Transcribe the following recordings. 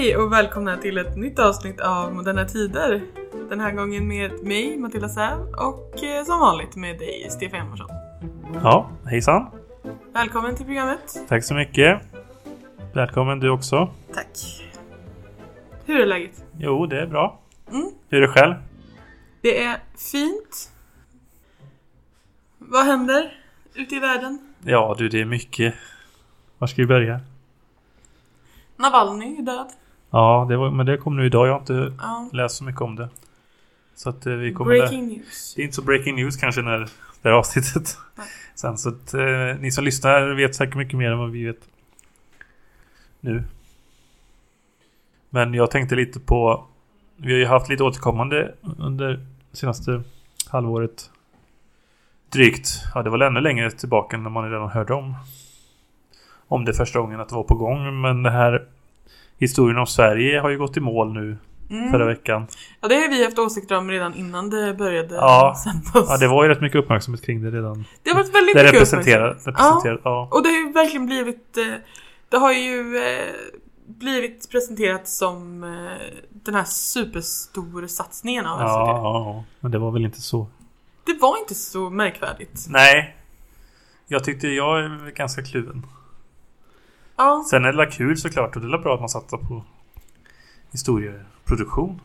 Hej och välkomna till ett nytt avsnitt av Moderna Tider. Den här gången med mig, Matilda Säv, och eh, som vanligt med dig, Stefan Hjalmarsson. Ja, hejsan. Välkommen till programmet. Tack så mycket. Välkommen du också. Tack. Hur är läget? Jo, det är bra. Mm. Hur är det själv? Det är fint. Vad händer ute i världen? Ja, du, det är mycket. Var ska vi börja? Navalny är död. Ja, det var, men det kom nu idag. Jag har inte Ja. läst så mycket om det. Så att eh, vi kommer... Breaking news. Det är inte så breaking news kanske när det här avsnittet. Nej. Sen så att eh, ni som lyssnar vet säkert mycket mer än vad vi vet. Nu. Men jag tänkte lite på... Vi har ju haft lite återkommande under senaste halvåret. Drygt. Ja, det var ännu längre tillbaka när man redan hörde om. Om det första gången att det var på gång. Men det här historien om Sverige har ju gått i mål nu Mm. förra veckan. Ja, det har vi haft åsikter om redan innan det började Ja. sändas. Ja, det var ju rätt mycket uppmärksamhet kring det redan. Det har varit väldigt Det mycket representerar, uppmärksamhet. representerar ja. Och det har ju verkligen blivit... eh, Det har ju eh, blivit presenterat som eh, den här superstora satsningen av Ja, SVT. ja, ja, men det var väl inte så. Det var inte så märkvärdigt. Nej. Jag tyckte jag är ganska kluven. Ja, Sen är det kul såklart och det är bra att man satsar på historieproduktion.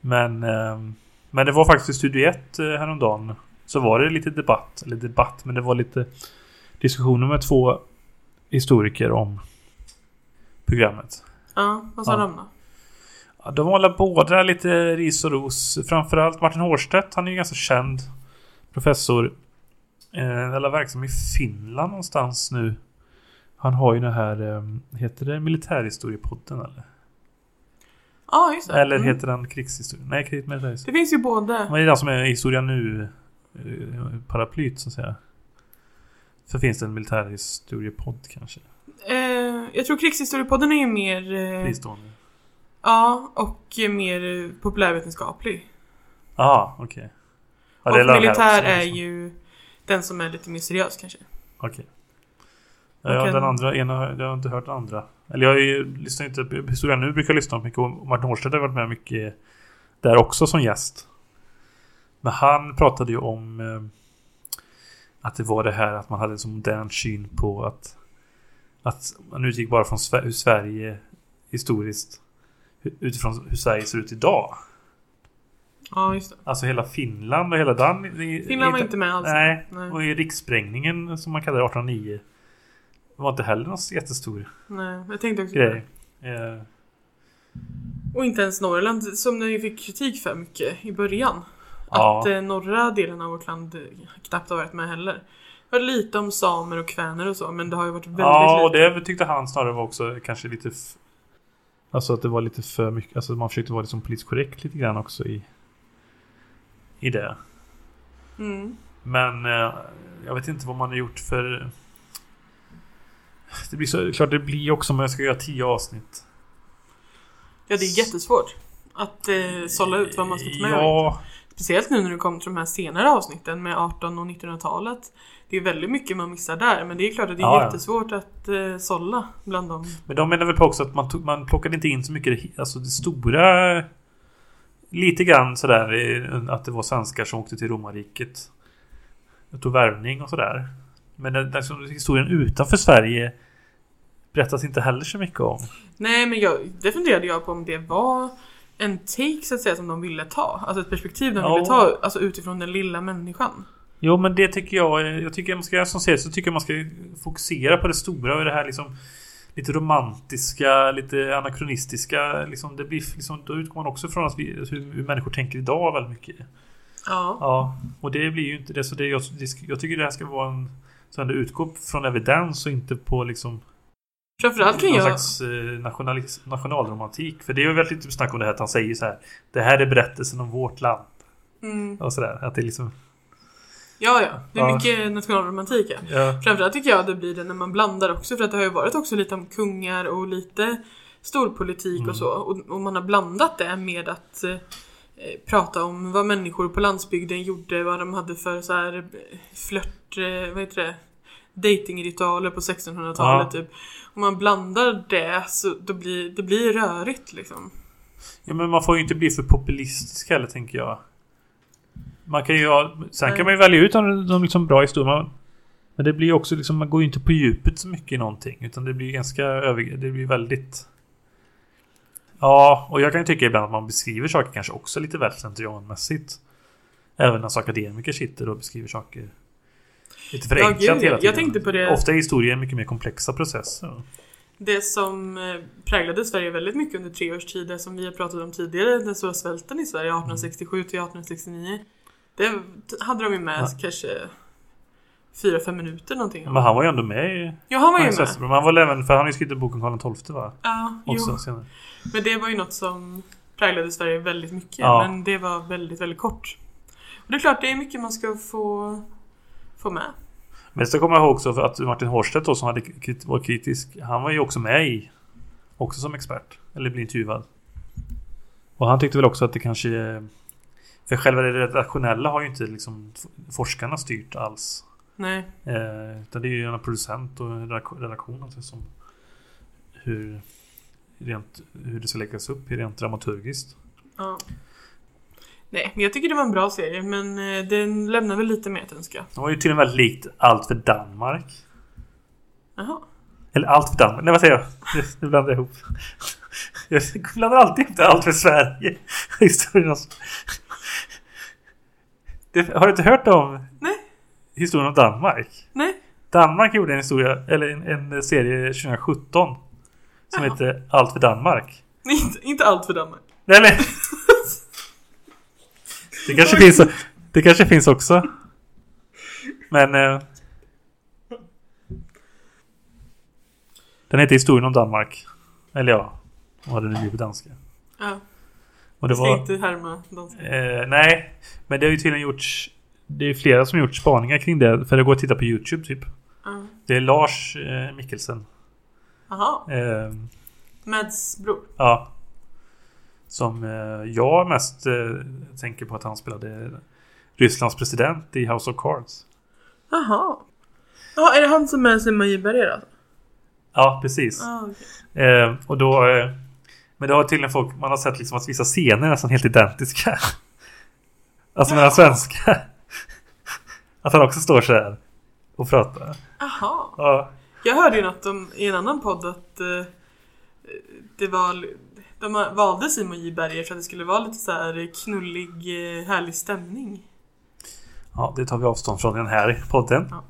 Men, ehm, men det var faktiskt i Studio 1 eh, häromdagen. Så var det lite debatt, eller debatt, men det var lite diskussioner med två historiker om programmet. ja vad sa Ja. de då? Ja, de håller båda lite ris och ros. Framförallt Martin Hårdstedt. Han är ju ganska känd professor. Eh, eller verksam i Finland någonstans nu. Han har ju den här, eh, heter det militärhistoriepodden eller? Ja, just det. Eller Mm. heter den krigshistoria? Nej, krig, Det finns ju både. Men det är den som är historia nu eh, paraplyt så att säga. Så finns det en militärhistoriepodd kanske. Eh, jag tror krigshistoriepodden är ju mer... Eh, Fristående. ja, och mer populärvetenskaplig. Okej. Ja, och la här militär är alltså. ju den som är lite mer seriös kanske. Okej. Ja, ja, Okej. den andra, ena, jag har inte hört den andra. Eller jag ju, lyssnar inte på Historia nu brukar jag lyssna på mycket och Martin Årstedt har varit med mycket där också som gäst. Men han pratade ju om eh, att det var det här att man hade en så modern syn på att att man utgick bara från hur Sverige historiskt utifrån hur Sverige ser ut idag. Ja, just det. Alltså hela Finland och hela i- Finland var inte med alls. Nej, Nej. och i rikssprängningen som man kallade det 1809 var inte heller någon jättestor Nej, jag tänkte också grej. Eh, Och inte ens Norrland som ni fick kritik för mycket i början. Ja. Att eh, norra delen av vårt land eh, knappt har varit med heller. Det var lite om samer och kväner och så, men det har ju varit väldigt ja, och lite. det tyckte han snarare var också kanske lite... Alltså att det var lite för mycket. Alltså man försökte vara liksom politiskt korrekt lite grann också i... I det. Mm. Men eh, jag vet inte vad man har gjort för... Det blir så klart det blir också om jag ska göra tio avsnitt. Ja, det är jättesvårt. Att eh, sålla ut vad man ska ta med. och. Ja, Speciellt nu när det kommer till de här senare avsnitten med 18 och 1900-talet. Det är väldigt mycket man missar där, men det är klart att det är Ja, ja. jättesvårt att eh, sålla bland dem. Men de menar väl på också att man, tog, man plockade inte in så mycket Alltså det stora Lite grann sådär eh, Att det var svenskar som åkte till romarriket Jag tog värvning och sådär Men den, den, historien utanför Sverige Berättas inte heller så mycket om Nej, men jag, det funderade jag på om det var en take så att säga som de ville ta. Alltså ett perspektiv de Ja. ville ta alltså utifrån den lilla människan. Jo men det tycker jag Jag tycker man ska som ser så tycker man ska fokusera på det stora och det här liksom Lite romantiska, lite anakronistiska liksom, det blir liksom, Då utgår man också från att vi, hur, hur människor tänker idag väldigt mycket Ja. Ja, och det blir ju inte det. Så det, jag, det, jag tycker det här ska vara en... Så att det utgår från evidens och inte på liksom Framförallt kan någon jag... slags eh, nationalromantik. För det är ju väldigt typ snack om det här att han säger så här. Det här är berättelsen om vårt land. Mm, Och sådär. Att det liksom... ja, ja. Det är Ja. mycket nationalromantik ja. Ja, Framförallt tycker jag det blir det när man blandar också för att det har ju varit också lite om kungar och lite storpolitik Mm. och så och, och man har blandat det med att eh, prata om vad människor på landsbygden gjorde, vad de hade för så här eh, flört, eh, vad heter det, datingritualer på 1600-talet Ja. typ. Om man blandar det så då blir det blir rörigt liksom. ja, men man får ju inte bli för populistisk heller tänker jag. Man kan ju ha... Sen kan man ju välja ut de, de liksom bra historierna. Men det blir också liksom, man går ju inte på djupet så mycket i någonting. Utan det blir ganska över... Det blir väldigt... Ja, och jag kan ju tycka ibland att man beskriver saker kanske också lite väl slentrianmässigt. Även när akademiker sitter och beskriver saker lite förenklat Ja, gud, hela jag tiden. tänkte på det- Ofta är historier mycket mer komplexa processer. Det som eh, präglade Sverige väldigt mycket under tre års tid, det som vi har pratat om tidigare, den stora svälten i Sverige 1867 till 1869. Det hade de ju med Ja. kanske fyra fem minuter någonting. Men han var ju ändå med i... Ja, han var ju med. Men han var även... För han har ju skrivit boken Karl XII va? Ja, Också jo. senare. Men det var ju något som präglade Sverige väldigt mycket. Ja. Men det var väldigt, väldigt kort. Och det är klart, det är mycket man ska få, få med. Men så kommer jag ihåg också att Martin Hårdstedt då som hade var kritisk. Han var ju också med i. Också som expert. Eller blev intervjuad. Och han tyckte väl också att det kanske... För själva det redaktionella har ju inte liksom forskarna styrt alls. Nej. Eh, utan det är ju en producent och redaktion alltså, som hur, rent, hur det ska läggas upp rent dramaturgiskt. Ja. Nej, jag tycker det var en bra serie, men eh, den lämnar väl lite mer att önska. Det var ju till och med likt Allt för Danmark. Jaha. Eller Allt för Danmark. Nej vad säger jag? Nu blandar jag ihop. Jag blandar alltid ihop. Allt för Sverige. Historien har du inte hört om Nej. Historien om Danmark? Nej. Danmark gjorde en historia, eller en, en serie 2017. Som Jaha. heter Allt för Danmark. Inte, inte allt för Danmark. Nej, nej. Det kanske finns, det kanske finns också. Men... Eh, den heter Historien om Danmark. Eller ja, vad det nu blir på danska. Ja, Och det jag ska var... inte härma danska. Eh, nej, men det har ju tydligen gjorts... Det är flera som gjort spaningar kring det. För det går att titta på YouTube typ. Ja. Det är Lars eh, Mikkelsen. Jaha, Eh, Mads bror. ja. Som eh, jag mest eh, tänker på att han spelade Rysslands president i House of Cards. Jaha. Ja, är det han som är Simon Berger alltså? Ja, precis. Ah, okej. Eh, och då... Eh, men det har tydligen folk... Man har sett liksom att vissa scener är nästan helt identiska. alltså mellan svenska. Att han också står så här och pratar. Jaha. Ja. Jag hörde ju något om, i en annan podd att eh, det var... De valde Simon J Berger för att det skulle vara lite så här knullig, eh, härlig stämning. ja, det tar vi avstånd från i den här podden. Ja.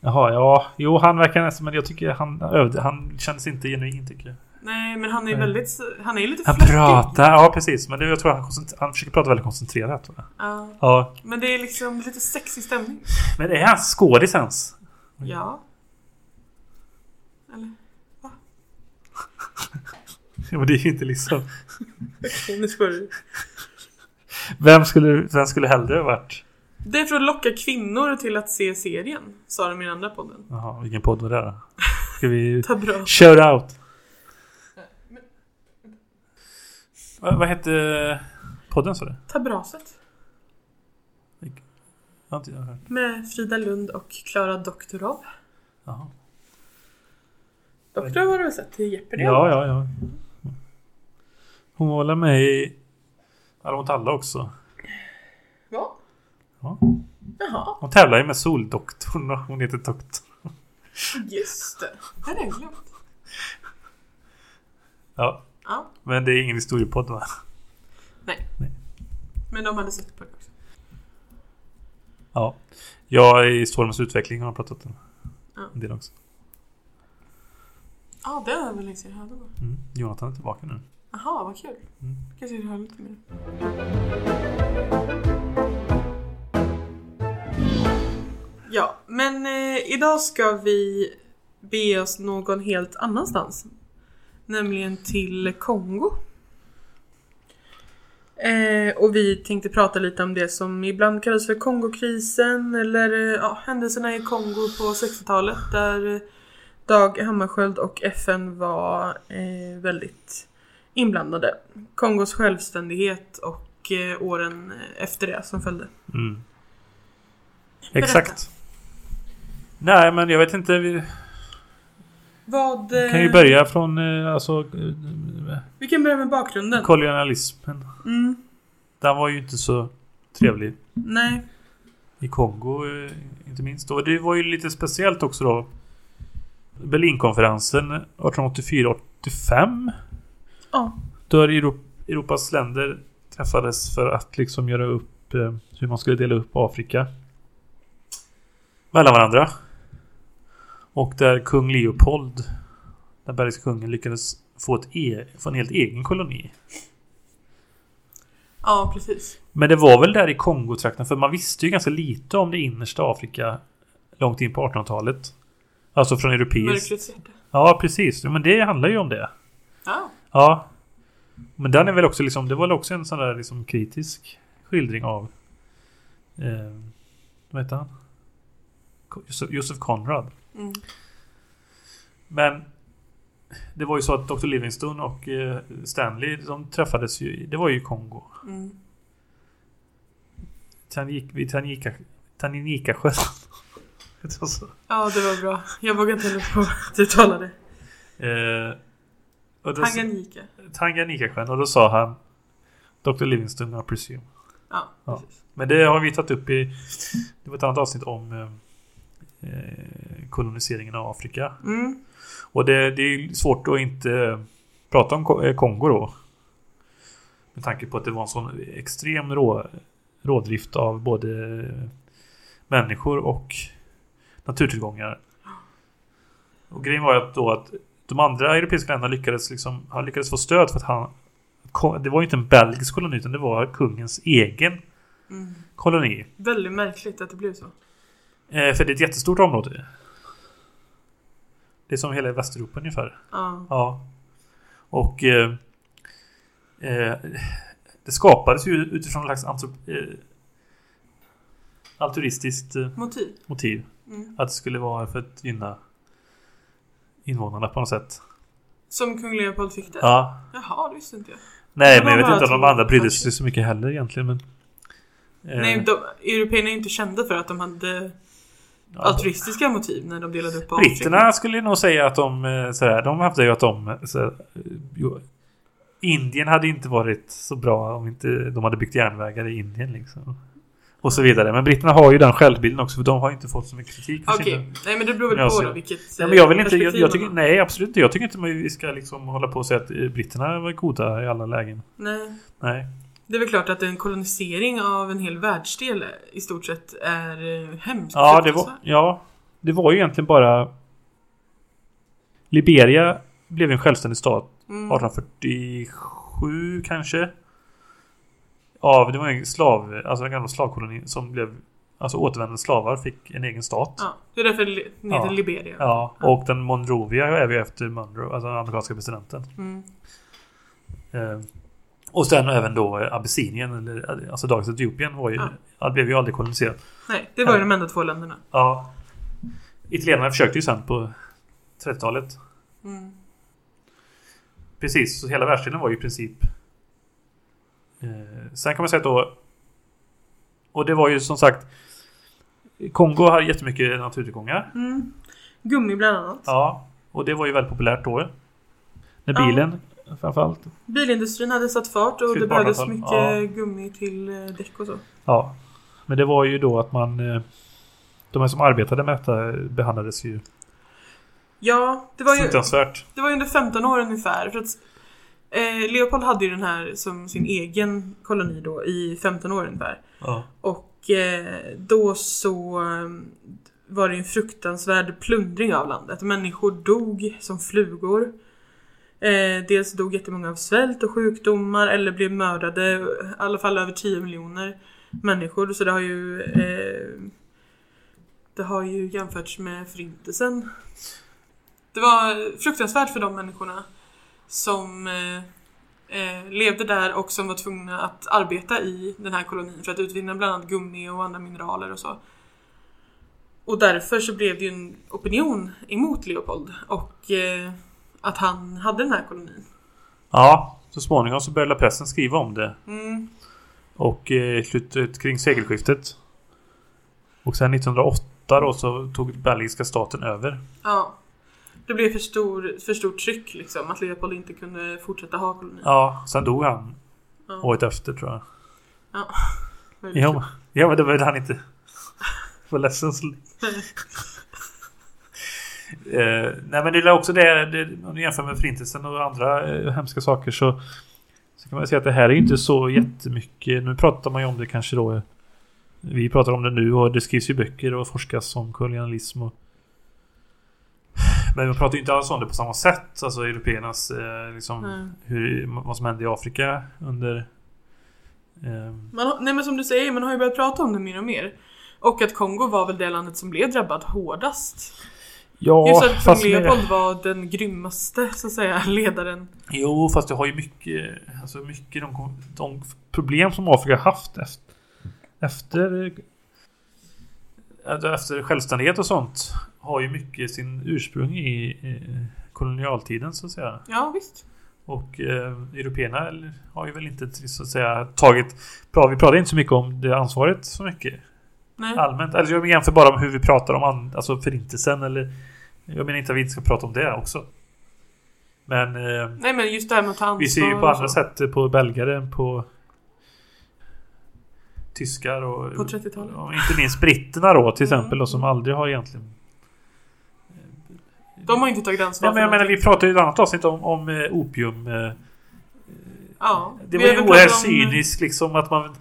Jaha, ja. Jo, han verkar nästan... Men jag tycker han övde. Han kändes inte genuin tycker jag. Nej, men han är Nej. väldigt... Han är lite Han flörtig. pratar... Ja, precis. Men det, jag tror han, han försöker prata väldigt koncentrerat. Ja, Ja. men det är liksom lite sexig stämning. Men är han skådis ens? Ja. Eller? Ja, men det är ju inte liksom... Nu spår du. Vem skulle, vem skulle hellre varit... Det är för att locka kvinnor till att se serien, sa de i den andra podden. Jaha, vilken podd var det då? Ska vi... Ta bra. Shout out! Va, vad hette podden sa du? Tabraset. Jag har inte jag hört. Med Frida Lund och Klara Doktorov. Jaha. Doktorov har du väl sett i Jeopardy? Ja, ja, ja. Hon var väl med i Alla mot alla också. Va? Ja. Jaha, Hon tävlar ju med Soldoktorn och hon heter Doktor. just det. Det hade jag glömt. Ja, Ja, men det är ingen historiepodd va? men de hade sett på det också. Ja. Jag i Stormens utveckling har pratat om Ja. en del också. Ja, det var väl länge sedan jag hörde. va? Mm. Jonathan är tillbaka nu. Jaha, vad kul. Mm. Kanske jag hör lite mer. Ja, men eh, idag ska vi bege oss någon helt annanstans. Nämligen till Kongo. Eh, och vi tänkte prata lite om det som ibland kallas för Kongokrisen eller eh, ja, händelserna i Kongo på 60-talet där eh, Dag Hammarskjöld och FN var eh, väldigt inblandade. Kongos självständighet och eh, åren efter det som följde. Mm. Exakt. Nej, men jag vet inte. Vi Vad... kan ju eh, börja från eh, alltså, eh, Vi kan börja med bakgrunden. kolonialismen. Mm, Den var ju inte så trevlig nej. i Kongo, inte minst. Och det var ju lite speciellt också då. Berlinkonferensen 1884-85. Ja. Då Euro- Europas länder träffades för att liksom göra upp hur man skulle dela upp Afrika. Mellan varandra. Och där kung Leopold, den bergiska kungen, lyckades få, ett e- få en helt egen koloni. Ja, precis. Men det var väl där i Kongotrakten, för man visste ju ganska lite om det innersta Afrika långt in på 1800-talet. Alltså från europeiskt. Ja, precis. Men det handlar ju om det. Ja. Ja. Men den är väl också liksom, det var väl också en sån där liksom kritisk skildring av eh, vad heter han? Josef, Conrad. Mm. Men det var ju så att Dr. Livingstone och eh, Stanley de träffades ju, det var ju i Kongo. Mm. Tanganyika, vid det så? Ja, det var bra. Jag vågar inte heller på att du talade. Eh, och då- Tanganyika. Tanganyikasjön. Och då sa han Dr. Livingstone, I presume. Ja, Ja. Men det har vi tagit upp i... Det var ett annat avsnitt om eh, koloniseringen av Afrika. Mm. Och det, det är svårt att inte prata om eh, Kongo då. Med tanke på att det var en sån extrem rå, rådrift av både människor och naturtillgångar. Och grejen var ju att då att de andra europeiska länderna lyckades liksom, han lyckades få stöd för att han det var ju inte en belgisk koloni utan det var kungens egen Mm. koloni. Väldigt märkligt att det blev så. Eh, för det är ett jättestort område. Det är som hela Västeuropa ungefär. Ja. Ja. Och eh, eh, det skapades ju utifrån en slags antrop- eh, altruistiskt eh, Motiv. motiv. Mm. Att det skulle vara för att gynna invånarna på något sätt. Som kung Leopold fick det? Ja. Jaha, det visste inte jag. Nej, men jag vet inte om de andra brydde sig så mycket heller egentligen. Men, eh, Nej, de, européerna är inte kända för att de hade. Altruistiska motiv när de delade upp Britterna skulle nog säga att de eh, sådär, de hävdade ju att de eh, sådär, jo, Indien hade inte varit så bra om inte de hade byggt järnvägar i Indien liksom. Och så vidare. Men britterna har ju den självbilden också för de har inte fått så mycket kritik Okej, sina... nej men det beror väl på då vilket Ja, men jag vill eh, inte, jag, jag man tycker, nej absolut inte. Jag tycker inte vi ska liksom hålla på och säga att britterna var goda i alla lägen. Nej. Nej. Det är väl klart att en kolonisering av en hel världsdel i stort sett är eh, hemskt. Ja det, var, ja, det var ju egentligen bara... Liberia blev en självständig stat Mm. 1847 kanske. Av, det var en slav, alltså en gammal slavkoloni som blev Alltså återvändande slavar fick en egen stat. Ja, det är därför det heter Ja. Liberia. Ja, och den Monrovia är vi efter Monroe, alltså den amerikanska presidenten. Mm. Eh, och sen även då Abyssinien, eller alltså dagens Etiopien var ju, Ja. blev ju aldrig koloniserat. Nej, det var ju Ja. de enda två länderna. Ja. Italienarna försökte ju sen på 30-talet. Mm. Precis, så hela världsdelen var ju i princip... Eh, sen kan man säga att då... Och det var ju som sagt... Kongo har jättemycket naturtillgångar. Mm. Gummi bland annat. Ja. Och det var ju väldigt populärt då. När Ja. Framförallt. Bilindustrin hade satt fart och det behövdes 1800-talet. mycket gummi till eh, däck och så. Ja. Men det var ju då att man... Eh, de här som arbetade med detta behandlades ju Ja, det var ju, det var ju under 15 år ungefär. För att, eh, Leopold hade ju den här som sin egen koloni då i 15 år ungefär. Ja. Och eh, då så eh, var det en fruktansvärd plundring av landet. Människor dog som flugor. Eh, dels dog jättemånga av svält och sjukdomar eller blev mördade. I alla fall över 10 miljoner människor. Så det har ju eh, Det har ju jämförts med förintelsen. Det var fruktansvärt för de människorna som eh, eh, levde där och som var tvungna att arbeta i den här kolonin för att utvinna bland annat gummi och andra mineraler och så. Och därför så blev det ju en opinion emot Leopold och eh, att han hade den här kolonin. Ja, så småningom så började pressen skriva om det. Mm. Och eh, slutet kring segelskiftet. Och sen 1908 då så tog belgiska staten över. Ja. Det blev för, stor, för stort tryck liksom att Leopold inte kunde fortsätta ha kolonin. Ja, sen dog han Ja. året efter tror jag. Ja. Ja, men- ja men det var han inte. Var ledsen så... eh, nej men det är också det, det om du jämför med förintelsen och andra eh, hemska saker så Så kan man säga att det här är inte så jättemycket. Nu pratar man ju om det kanske då. eh, Vi pratar om det nu och det skrivs ju böcker och forskas om kolonialism och men man pratar ju inte alls om det på samma sätt. Alltså européernas eh, liksom Nej. hur, vad som hände i Afrika under eh, Man, nej men som du säger, man har ju börjat prata om det mer och mer. Och att Kongo var väl det landet som blev drabbat hårdast. Ja, Just att fast kung med- Leopold var den grymmaste, så att säga, ledaren. Jo, fast du har ju mycket, alltså mycket de, de problem som Afrika haft efter, efter, alltså efter självständighet och sånt har ju mycket sin ursprung i kolonialtiden så att säga. Ja, visst. Och eh, européerna har ju väl inte så att säga tagit, vi pratar inte så mycket om det ansvaret så mycket Nej. allmänt. Eller jag jämför bara om hur vi pratar om alltså förintelsen eller jag menar inte att vi inte ska prata om det också. Men eh, Nej men just det här med att ta ansvar vi ser ju på och andra sätt på belgare än på tyskar och, På 30-talet. och inte minst britterna då till Mm. exempel då, som aldrig har egentligen De har inte tagit ansvar Nej, men jag menar vi pratade ju i ett annat avsnitt om, om eh, opium eh, Ja. Det var ju oerhört om- cyniskt liksom att man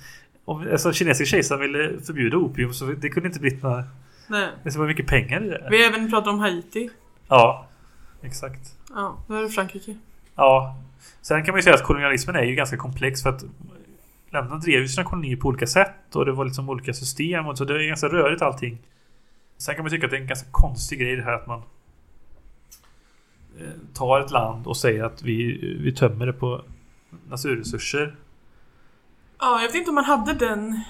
om alltså, kinesiska kejsaren ville förbjuda opium så det kunde inte britterna Nej. Det var mycket pengar i det. Vi har även pratat om Haiti. Ja, exakt. Ja, då är det Frankrike. Ja. Sen kan man ju säga att kolonialismen är ju ganska komplex för att länderna drev ju sina kolonier på olika sätt och det var liksom olika system och så det är ganska rörigt allting. Sen kan man tycka att det är en ganska konstig grej det här att man eh, tar ett land och säger att vi, vi tömmer det på naturresurser. Ja, jag vet inte om man hade den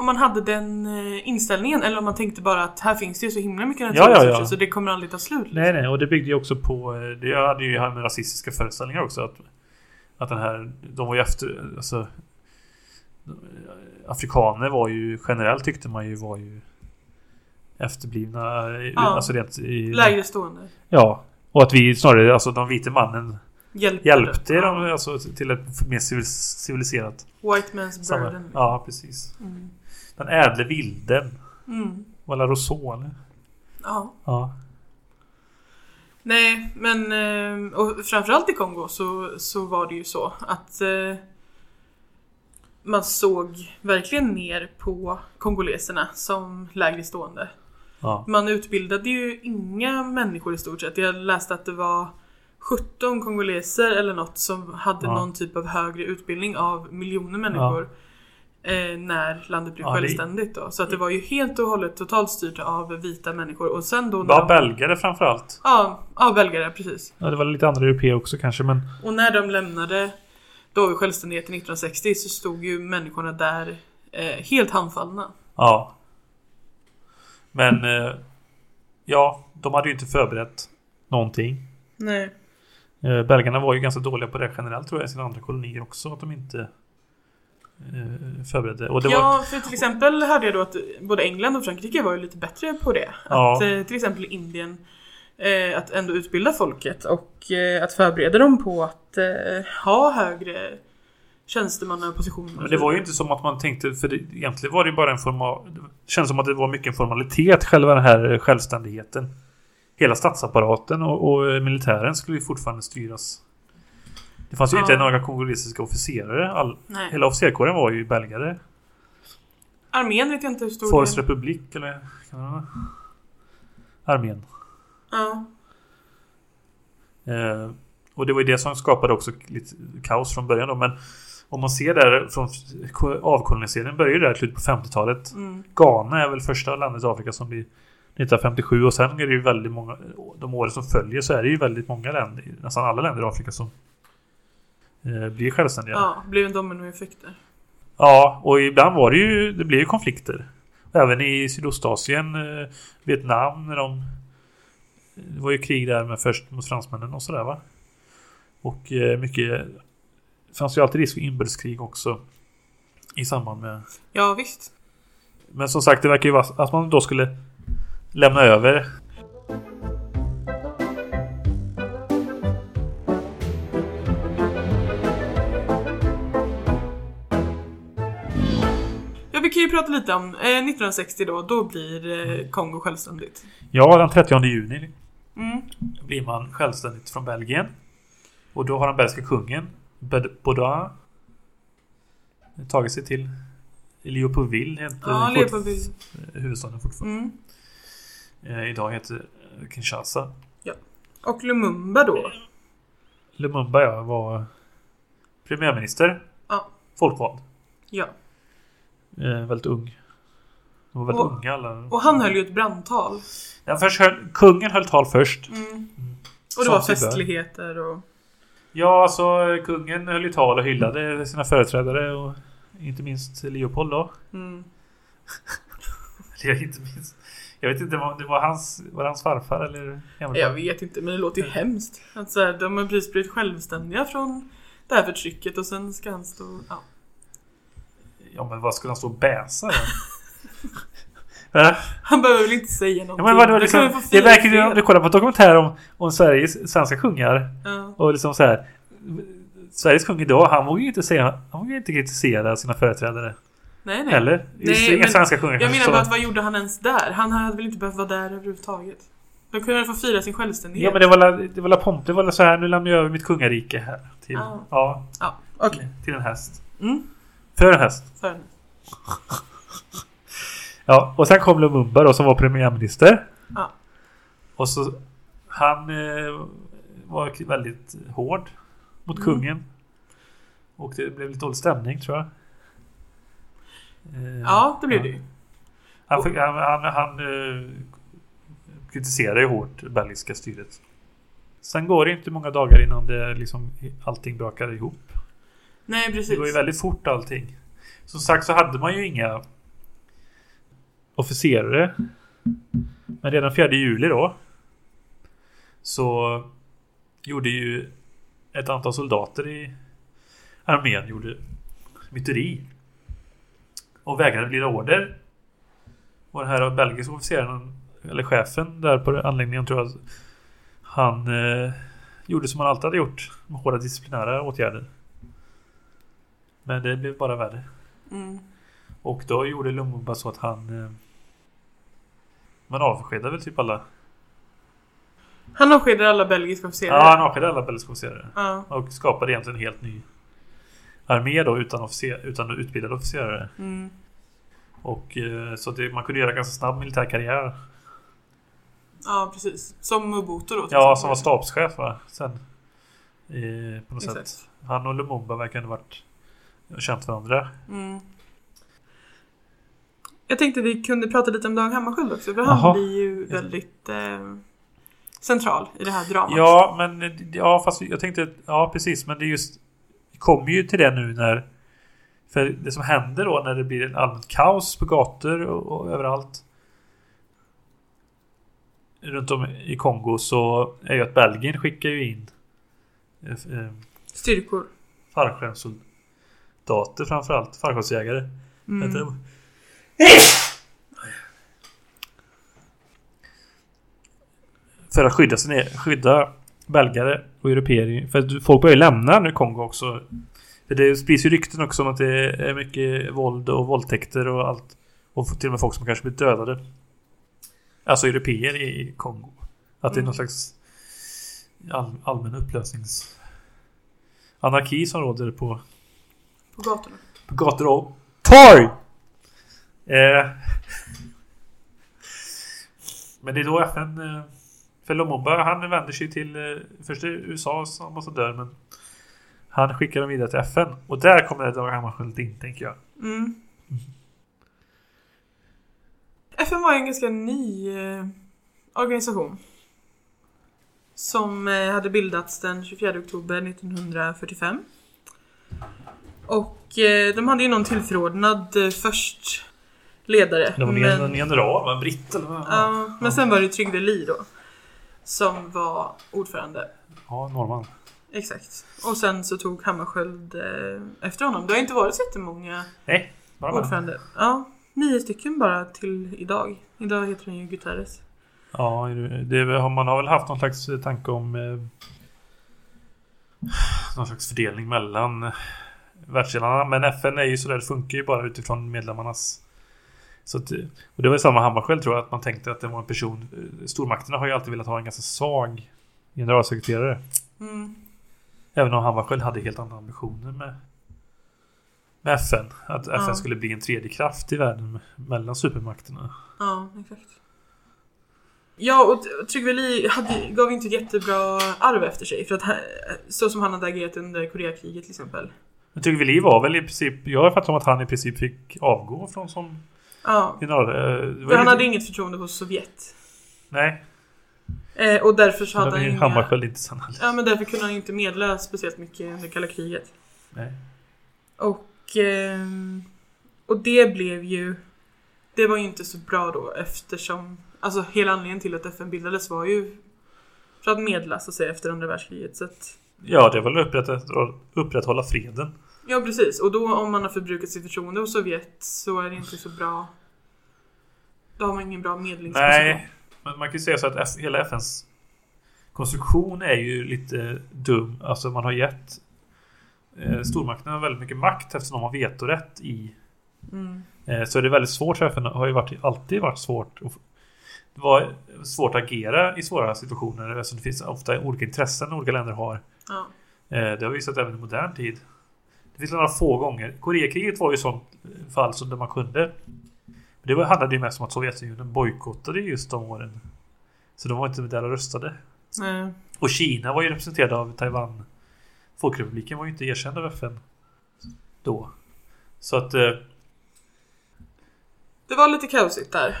om man hade den eh, inställningen eller om man tänkte bara att här finns det ju så himla mycket Ja, ja, naturresurser ja. så det kommer aldrig ta slut. liksom. Nej, nej, och det byggde ju också på... eh, Det hade ju här med rasistiska föreställningar också. Att, att den här... De var ju efter... Alltså, afrikaner var ju generellt tyckte man ju var ju efterblivna. i- Ja. Alltså rent i... Lägre stående. Ja. Och att vi snarare, alltså de vita mannen Hjälpte, hjälpte dem alltså, till ett mer civil- civiliserat White man's burden. Ja, precis. Mm. Den ädle vilden. Mm. Var Rousseau eller? Ja. Ja. Nej, men eh, och framförallt i Kongo så, så var det ju så att eh, man såg verkligen ner på kongoleserna som lägre stående. Ja. Man utbildade ju inga människor i stort sett. Jag läste att det var 17 kongoleser eller något som hade Ja. någon typ av högre utbildning av miljoner människor. Eh, när landet blev Ja, självständigt då. Så att det var ju helt och hållet totalt styrt av vita människor. Och sen då... när Bara de- belgare framförallt. Ja, ja, belgare precis. Ja, det var lite andra europeer också kanske men... Och när de lämnade då vid självständigheten 1960 så stod ju människorna där eh, helt handfallna. Ja. Men eh, ja, de hade ju inte förberett någonting. Nej. Eh, belgarna var ju ganska dåliga på det generellt tror jag i sina andra kolonier också. Att de inte förberedde. Och det var, Ja, för till exempel hörde jag då att både England och Frankrike var ju lite bättre på det. Ja. Att eh, till exempel Indien eh, att ändå utbilda folket och eh, att förbereda dem på att eh, ha högre tjänstemannapositioner. det var ju inte som att man tänkte, för det, egentligen var det bara en formal... Det känns som att det var mycket en formalitet, själva den här självständigheten. Hela statsapparaten och, och eh, militären skulle ju fortfarande styras. Det fanns ju Ja. inte några kongolesiska officerare. All, Nej. hela officerkåren var ju belgare. Armén vet jag inte hur stor del- Republik eller? Kan man, armén. Ja. Eh, och det var ju det som skapade också lite kaos från början då. Men om man ser där från avkoloniseringen började ju där slutet på 50-talet. Mm. Ghana är väl första landet i Afrika som blir 1957 och sen är det ju väldigt många De åren som följer så är det ju väldigt många länder Nästan alla länder i Afrika som Blir självständiga Ja, blev en dominoeffekt där. Ja, och ibland var det ju Det blev ju konflikter Även i Sydostasien eh, Vietnam när de Det var ju krig där med först mot fransmännen och sådär va Och eh, mycket Det fanns ju alltid risk för inbördeskrig också I samband med Ja, visst. Men som sagt det verkar ju vara att man då skulle Lämna över kan ju prata lite om eh, 1960 då. Då blir eh, Kongo självständigt. Ja, den 30 juni Mm. blir man självständigt från Belgien. Och då har den belgiska kungen Baudouin tagit sig till Leopoldville heter Ja, Leopoldville. huvudstaden fortfarande. Mm. Eh, idag heter Kinshasa. Och Lumumba då. Lumumba ja, var premiärminister. Ja. Folkvald. Ja. Eh, väldigt ung. De var väldigt Och- unga alla. Och han höll ju ett brandtal. Ja, först höll, kungen höll tal först. Mm. Och det var festligheter och... Ja, alltså kungen höll ju tal och hyllade sina företrädare och inte minst Leopold då. Mm. Inte minst. Jag vet inte om det var hans, var det hans farfar eller Jag vet inte, men det låter ju hemskt. Att så här, de har precis blivit självständiga från det här förtrycket och sen ska han stå... Ja. Ja men vad skulle han stå och bäsa då? Äh? Han behöver väl inte säga ja, någonting. men vadå, Då liksom, det fira verkar ju, om du kollar på dokumentär om, om Sveriges svenska kungar Ja. och liksom så här. Sveriges kung idag, han vågar ju inte säga, han vågar inte kritisera sina företrädare. Nej, nej. Eller? Nej, Inga svenska kungar Jag menar bara att vad gjorde han ens där? Han hade väl inte behövt vara där överhuvudtaget? De kunde väl få fira sin självständighet? Ja men det var la, det var la pomp, det var la så här, nu lämnar jag över mitt kungarike här. Till, Ja. ja, Ja, okej. till en häst. Mm. För en häst. För henne. Ja, och sen kom Lumumba då som var premiärminister. Ja. Och så han eh, var väldigt hård mot Mm. kungen. Och det blev lite dålig stämning tror jag. Eh, Ja, det blev det ja. ju. Han, fick- han, han, han eh, kritiserade ju hårt det belgiska styret. Sen går det inte många dagar innan det liksom allting brakar ihop. Nej, Det precis. går ju väldigt fort allting. Som sagt så hade man ju inga officerare. Men redan 4 juli då så gjorde ju ett antal soldater i armén gjorde myteri. Och vägrade lyda order. Och den här belgiska officeren eller chefen där på anläggningen tror jag han eh, gjorde som han alltid hade gjort med hårda disciplinära åtgärder. Men det blev bara värre. Mm. Och då gjorde Lumumba så att han... Eh, man avskedade väl typ alla... Han avskedade alla belgiska officerare. Ja, han avskedade alla belgiska officerare. Ja. Och skapade egentligen en helt ny armé då utan, officer, utan utbildade officerare. Mm. Och eh, så det, man kunde göra ganska snabb militär karriär. ja, precis. Som Mobutu då. Ja, som var stabschef va? Sen. Eh, på något Exakt. sätt. Han och Lumumba verkar ha varit känt varandra. Mm. Jag tänkte vi kunde prata lite om Dag Hammarskjöld också. För han blir ju väldigt eh, central i det här dramat. Ja, men ja, fast jag tänkte ja, precis, men det är just vi kommer ju till det nu när för det som händer då när det blir en allmänt kaos på gator och, och överallt runt om i Kongo så är ju att Belgien skickar ju in eh, eh, Styrkor. fallskärmssoldater framförallt, fallskärmsjägare. Mm. Heter de. För att skydda, sin, e- skydda belgare och europeer. För folk börjar lämna nu Kongo också. För det sprids ju rykten också om att det är mycket våld och våldtäkter och allt. Och till och med folk som kanske blir dödade. Alltså europeer i Kongo. Att det är Mm. någon slags all, allmän upplösnings... Anarki som råder på På gatorna. på gator och torg! Eh, men det är då FN... Eh, för Lumumba, han vänder sig till eh, först USAs ambassadör men han skickar dem vidare till FN. Och där kommer Dag Hammarskjöld in, tänker jag. Mm. FN var en ganska ny eh, organisation. Som eh, hade bildats den 24 oktober 1945. Och eh, de hade ju någon tillförordnad eh, först ledare. Det var men- en general, va? en britt eller vad? Ja, men sen var det Trygve Lie då. Som var ordförande. Ja, norrman. Exakt. Och sen så tog Hammarskjöld eh, efter honom. Det har inte varit så jättemånga Nej, bara ordförande. Ja, nio stycken bara till idag. Idag heter han ju Guterres. Ja, det, man har väl haft någon slags tanke om eh, någon slags fördelning mellan eh, världsdelarna. Men FN är ju sådär, det funkar ju bara utifrån medlemmarnas så att, och det var ju samma Hammarskjöld tror jag, att man tänkte att det var en person Stormakterna har ju alltid velat ha en ganska svag generalsekreterare. Mm. Även om Hammarskjöld hade helt andra ambitioner med, med FN. Att FN Ja. skulle bli en tredje kraft i världen mellan supermakterna. Ja, exakt. Ja, och T- Trygve Lie hade, gav inte ett jättebra arv efter sig. För att så som han hade agerat under Koreakriget till exempel. Men Trygve Lie var väl i princip... Jag har fattat som att han i princip fick avgå från som Ja, general... eh, för han hade inget förtroende hos Sovjet. Nej, Eh, och därför så hade han inga... Hammarskjöld inte heller. Ja, men därför kunde han inte medla speciellt mycket under kalla kriget. Nej. Och, ehm, och det blev ju... Det var ju inte så bra då eftersom... Alltså hela anledningen till att FN bildades var ju för att medla så att säga efter andra världskriget. Så att, Ja, det var väl upprätt, upprätthålla freden. ja precis, och då om man har förbrukat sitt förtroende hos Sovjet så är det inte så bra. Då har man ingen bra medlingsposition. Nej, men man kan ju säga så att hela FNs konstruktion är ju lite dum. Alltså man har gett eh, stormakterna väldigt mycket makt eftersom de har vetorätt i Mm. Eh, Så är det väldigt svårt för FN har ju varit, alltid varit svårt att, Det var svårt att agera i svåra situationer eftersom det finns ofta olika intressen olika länder har. Ja. Eh, Det har vi sett även i modern tid. Det finns några få gånger. Koreakriget var ju sånt fall som där man kunde. Men Det handlade ju mest om att Sovjetunionen bojkottade just de åren. Så de var inte där och röstade. Nej. Och Kina var ju representerad av Taiwan. Folkrepubliken var ju inte erkänd av FN. Då. Så att eh, Det var lite kaosigt där.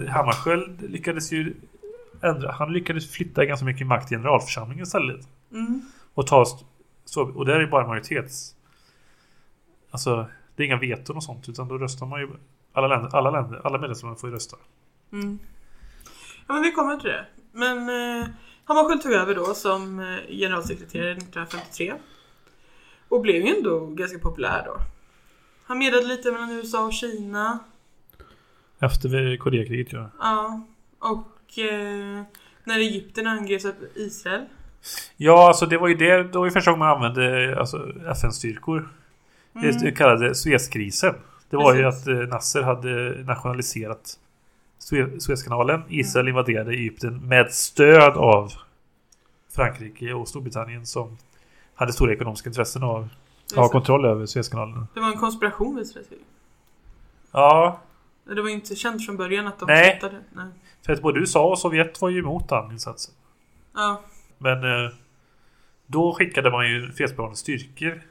Hammarskjöld lyckades ju ändra. Han lyckades flytta ganska mycket makt i generalförsamlingen istället. Mm. Och ta st- så, och där är det bara majoritets. Alltså det är inga veton och sånt utan då röstar man ju alla länder, alla länder, alla medlemsländer får ju rösta. Mm. Ja men vi kommer till det. Men eh, Hammarskjöld tog över då som eh, generalsekreterare 1953. Och blev ju ändå ganska populär då. Han medlade lite mellan USA och Kina. Efter Koreakriget ja. Ja. Och eh, när Egypten angreps av Israel. Ja alltså det var ju det, det var ju första gången man använde alltså, FN-styrkor. Mm. Det kallade Suezkrisen. Det var ju Precis. att eh, Nasser hade nationaliserat Sue- Suezkanalen. Israel invaderade Egypten med stöd av Frankrike och Storbritannien som hade stora ekonomiska intressen av att ha kontroll över Suezkanalen. Det var en konspiration visade det sig. Ja, Det var ju inte känt från början att de Nej. stöttade. Nej. för att både USA och Sovjet var ju emot den insatsen. Ja. Men eh, då skickade man ju fredsbevarande styrkor.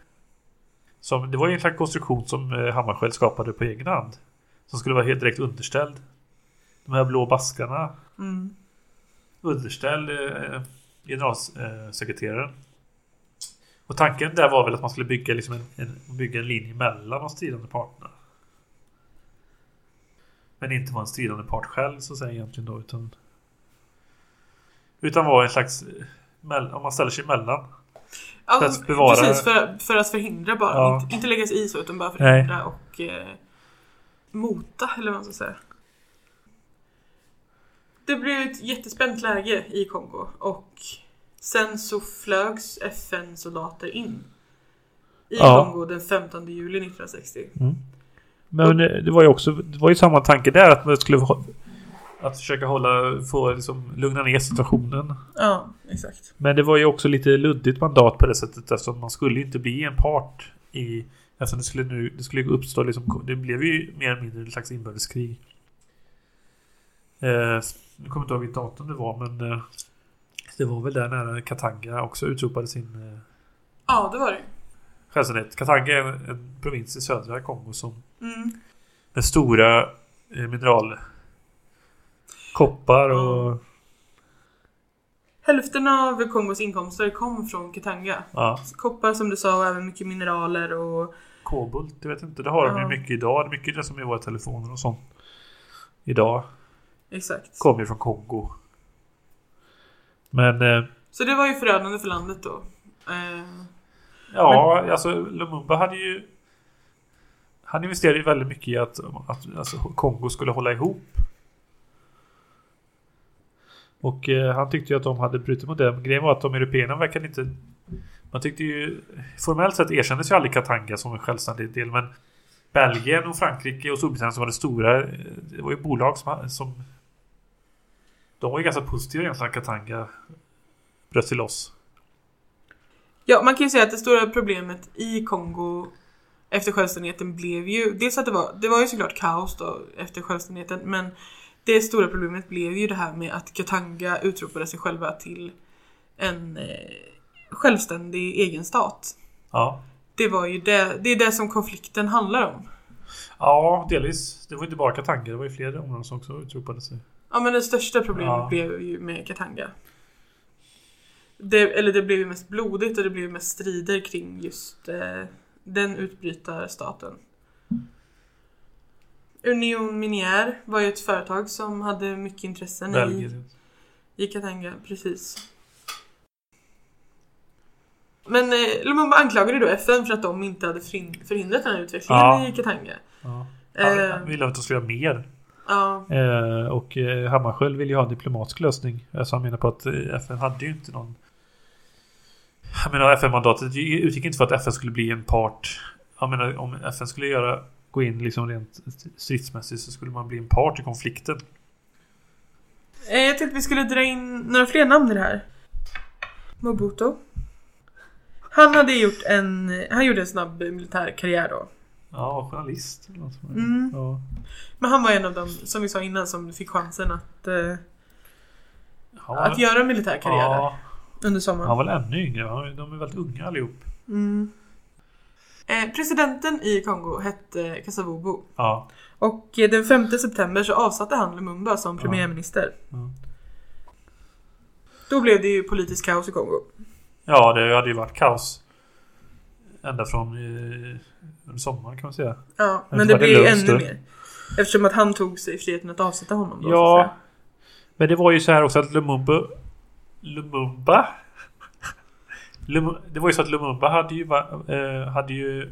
Som, det var ju en slags konstruktion som eh, Hammarskjöld skapade på egen hand. Som skulle vara helt direkt underställd. De här blå baskarna Mm. underställd eh, generalsekreteraren. Och tanken där var väl att man skulle bygga, liksom en, en, bygga en linje mellan de stridande parterna. Men inte vara en stridande part själv så att säga egentligen då utan Utan vara en slags Om man ställer sig emellan Ja, För att bevara- Precis, för, för att förhindra bara. Ja. Inte, inte lägga sig i så, utan bara förhindra och eh, mota, eller vad man ska säga. Det blev ett jättespänt läge i Kongo och sen så flögs FN-soldater in i Ja. Kongo den 15 juli 1960. Men eh, det var ju också Det var ju samma tanke där att man skulle Att försöka hålla Få liksom lugna ner situationen Ja, exakt. Men det var ju också lite luddigt mandat på det sättet eftersom man skulle inte bli en part i Eftersom det skulle nu Det skulle uppstå liksom Det blev ju mer eller mindre ett slags inbördeskrig. Eh, nu kommer jag inte ihåg vilket datum det var men eh, Det var väl där nära Katanga också utropade sin eh, Ja, det var det. självständighet. Katanga är en, en provins i södra Kongo som Mm. med stora eh, mineral. Koppar och... Hälften av Kongos inkomster kom från Katanga. Ja. Koppar som du sa och även mycket mineraler och Kobolt, jag vet inte. Det har de ju Ja. mycket idag. Det är mycket det som är våra telefoner och sånt. Idag. exakt. Kommer ju från Kongo. Men... Eh, Så det var ju förödande för landet då. Eh, ja, alltså Lumumba hade ju... Han investerade ju väldigt mycket i att, att alltså, Kongo skulle hålla ihop. Och eh, han tyckte ju att de hade brutit mot det. Men grejen var att de européerna verkade inte... Man tyckte ju... Formellt sett erkändes ju aldrig Katanga som en självständig del men Belgien och Frankrike och Storbritannien som var det stora eh, Det var ju bolag som... som de var ju ganska positiva egentligen att Katanga bröt sig loss. Ja, man kan ju säga att det stora problemet i Kongo efter självständigheten blev ju dels att det var, det var ju såklart kaos då efter självständigheten men det stora problemet blev ju det här med att Katanga utropade sig själva till en eh, självständig egen stat. Ja. Det var ju det, det är det som konflikten handlar om. Ja, delvis. Det var inte bara Katanga, det var ju fler områden som också utropade sig. Ja men det största problemet Ja. blev ju med Katanga. Det, eller det blev ju mest blodigt och det blev mest strider kring just eh, den utbrytarstaten. Union Minière var ju ett företag som hade mycket intressen i, Belgien. i Katanga, precis. Men eh, Lumumba anklagade då FN för att de inte hade förhin- förhindrat den här utvecklingen Ja. i Katanga. Ja. Eh, han ville att de skulle göra mer. ja, Eh, och eh, Hammarskjöld ville ju ha en diplomatisk lösning. Alltså han menar på att FN hade ju inte någon... Jag menar FN-mandatet utgick inte för att FN skulle bli en part. Jag menar om FN skulle göra gå in liksom rent stridsmässigt så skulle man bli en part i konflikten. Eh, Jag tänkte vi skulle dra in några fler namn i det här. Mobutu. Han hade gjort en, han gjorde en snabb militär karriär då. Ja, journalist. eller något. Mm. Ja. Men han var en av dem, som vi sa innan, som fick chansen att, eh, Ja, att göra militär karriär där ja, under sommaren. han var väl ännu yngre. De är väldigt unga allihop. Mm. Eh, presidenten i Kongo hette Kasavubu. Ja. Och eh, den 5 september så avsatte han Lumumba som Ja. premiärminister. Ja. Då blev det ju politiskt kaos i Kongo. Ja, det hade ju varit kaos. Ända från eh, sommaren kan man säga. Ja, Men men det det blev ännu då. mer. Eftersom att han tog sig friheten att avsätta honom då. Ja. Men det var ju så här också att Lumumba... Lumumba? Lum, det var ju så att Lumumba hade ju, eh, hade ju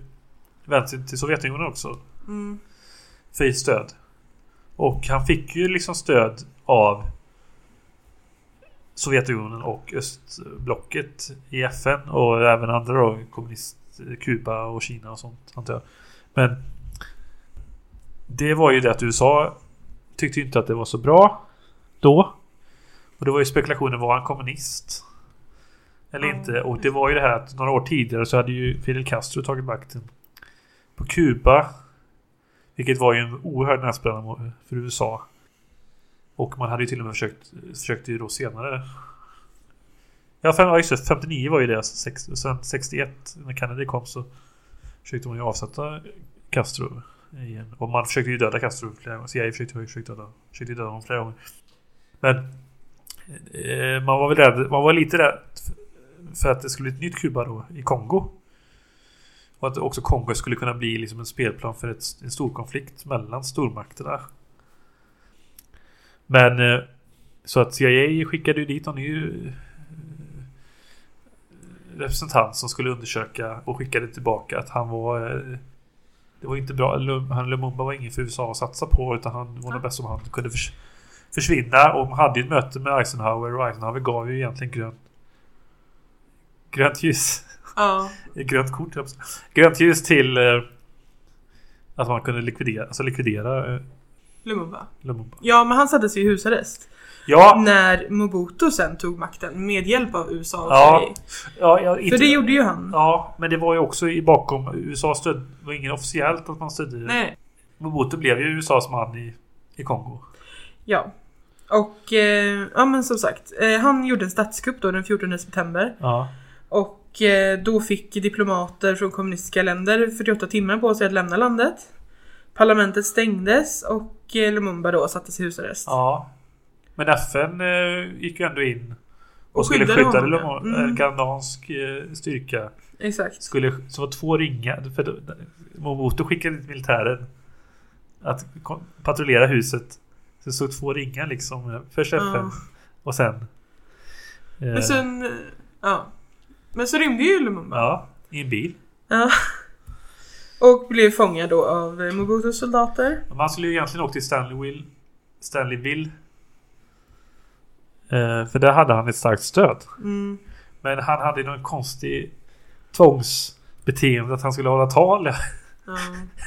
vänt sig till Sovjetunionen också. Mm. För stöd. Och han fick ju liksom stöd av Sovjetunionen och östblocket i FN och även andra då, kommunist, Kuba och Kina och sånt antar jag. Men det var ju det att USA tyckte ju inte att det var så bra då. Och det var ju spekulationen, var han kommunist? Eller Ja, inte? Och det var ju det här att några år tidigare så hade ju Fidel Castro tagit makten på Kuba. Vilket var ju en oerhörd näsbränna för USA. Och man hade ju till och med försökt, försökte ju då senare. Ja, fem, just det, 59 var ju det. sex- Sen 61 när Kennedy kom så försökte man ju avsätta Castro igen. Och man försökte ju döda Castro flera gånger. CIA försökte försökte döda, försökte döda honom flera gånger. Men man var väl rädd, man var lite rädd för att det skulle bli ett nytt Kuba då i Kongo. Och att också Kongo skulle kunna bli liksom en spelplan för ett, en stor konflikt mellan stormakterna. Men eh, så att CIA skickade ju dit någon ny eh, representant som skulle undersöka och skickade tillbaka att han var eh, det var inte bra. Han Lumumba var ingen för USA att satsa på utan han var nog bäst om han kunde förs- försvinna. Och man hade ju ett möte med Eisenhower och Eisenhower gav ju egentligen grönt grönt ljus. Ja. Grönt kort, jag. Grönt ljus till eh, att man kunde likvidera, alltså likvidera eh, Lumumba. Lumumba. Ja, men han sattes ju i husarrest. Ja, När Mobutu sen tog makten med hjälp av USA och Ja, CIA. ja, ja inte, För det gjorde ju han. Ja, men det var ju också i bakom USA stöd. Var ingen officiellt att man stödde. Nej. Mobutu blev ju USAs man i, i Kongo. Ja. Och, eh, ja men som sagt. Eh, han gjorde en statskupp då den 14 september. Ja. Och eh, då fick diplomater från kommunistiska länder 48 timmar på sig att lämna landet. Parlamentet stängdes och eh, Lumumba då sattes i husarrest. Ja. Men FN eh, gick ju ändå in och, Och skulle skydda ja. Mm. Eh, styrka. Exakt. Skulle, så var två ringar. För Mobutu skickade dit militären att patrullera huset. Så det stod två ringar liksom. eh, Först FN Ja. och sen... eh, Men sen... Ja. Men så rymde ju Lumumba. Ja, i en bil. Ja. Och blev fångad då av eh, Mobutus soldater. Man skulle ju egentligen åkt till Stanleyville. Stanleyville. Eh, för där hade han ett starkt stöd. Mm. Men han hade någon konstig tvångsbeteende att han skulle hålla tal Ja.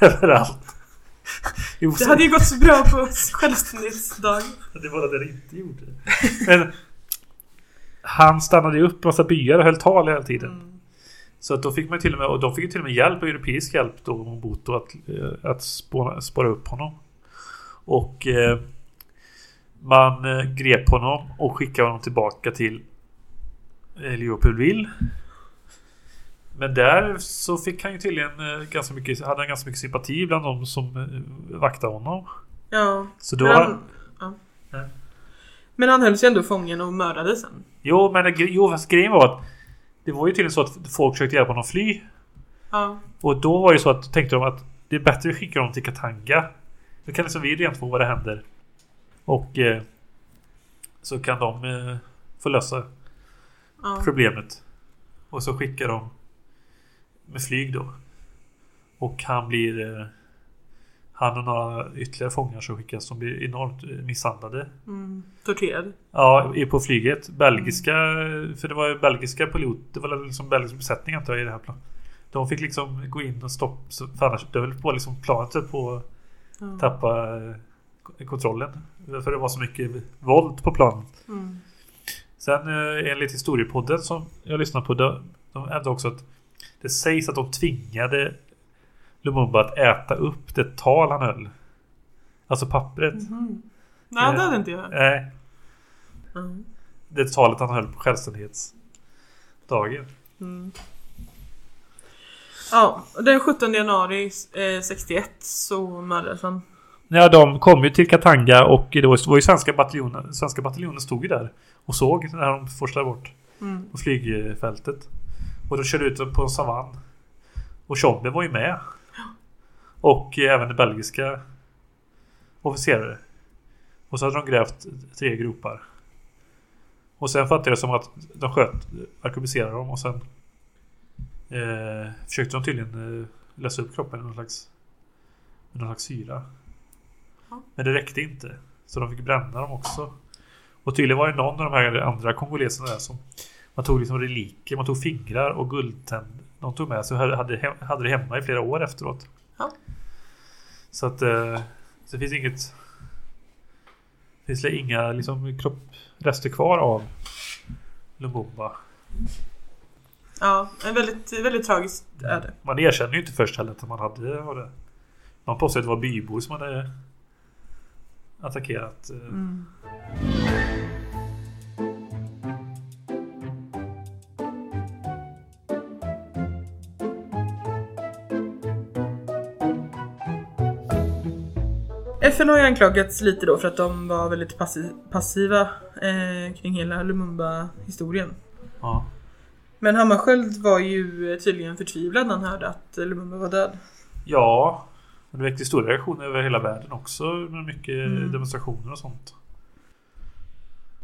överallt. Jo, Det hade ju gått så bra på självständighetsdagen. det var det det inte gjorde. Men han stannade ju upp massa byar och höll tal hela tiden. Mm. Så att då fick man till och med, och de fick ju till och med hjälp, europeisk hjälp då, Mobutu att, eh, att spåra, spåra upp honom. Och eh, man eh, grep honom och skickade honom tillbaka till eh, Leopoldville. Men där så fick han ju tydligen eh, ganska mycket, hade han ganska mycket sympati bland de som eh, vaktade honom. Ja. Så då... Men han, ja. Ja. Men han hölls ju ändå fången och mördades sen. Jo, men det- jo, fast grejen var att det var ju tydligen så att folk försökte hjälpa honom att fly. Ja. Och då var det så att tänkte de att det är bättre att skicka dem till Katanga. Då kan liksom vi rent få vad det händer. Och eh, så kan de eh, få lösa ja. problemet. Och så skickar de med flyg då. Och han blir eh, han och några ytterligare fångar som skickas som blir enormt eh, misshandlade. Mm. Torterad. Ja, är på flyget. Belgiska, för det var ju belgiska pilot, det var liksom belgisk besättning antar jag i det här planet. De fick liksom gå in och stoppa, för annars höll på liksom planet på att Ja. tappa eh, kontrollen. För det var så mycket våld på planet. Mm. Sen enligt historiepodden som jag lyssnar på, de, de hävdade också att det sägs att de tvingade Lumumba att äta upp det tal han höll. Alltså pappret. Mhm. Nej, det hade inte jag. Nej, Mm. det talet han höll på självständighetsdagen. Mm. Ja, den 17 januari eh, 61 så mördades han. Ja, de kom ju till Katanga och det var, var ju svenska bataljonen. Svenska bataljonen stod ju där och såg när de forslade bort Mm. på flygfältet. Och de körde ut på en savann. Och Tjombe var ju med. Och även belgiska officerare. Och så hade de grävt tre gropar. Och sen fattade jag som att de sköt, arkebuserade dem och sen eh, försökte de tydligen eh, lösa upp kroppen med någon slags, med någon slags syra. Ja. Men det räckte inte. Så de fick bränna dem också. Och tydligen var det någon av de här andra kongoleserna där som man tog liksom reliker, man tog fingrar och guldtänd. De tog med sig och hade, hade, det hemma i flera år efteråt. Ja. Så att eh, så det finns inget det finns det inga liksom, kropprester kvar av Lumumba. Ja, en väldigt, väldigt tragiskt öde. Man erkänner ju inte först heller att man hade var det. Man påstår att det var bybor som hade attackerat. eh, Mm. FN har ju anklagats lite då för att de var väldigt passi- passiva eh, kring hela Lumumba-historien. Ja. Men Hammarskjöld var ju tydligen förtvivlad när han hörde att Lumumba var död. ja. och Det väckte stora reaktioner över hela världen också med mycket Mm. demonstrationer och sånt.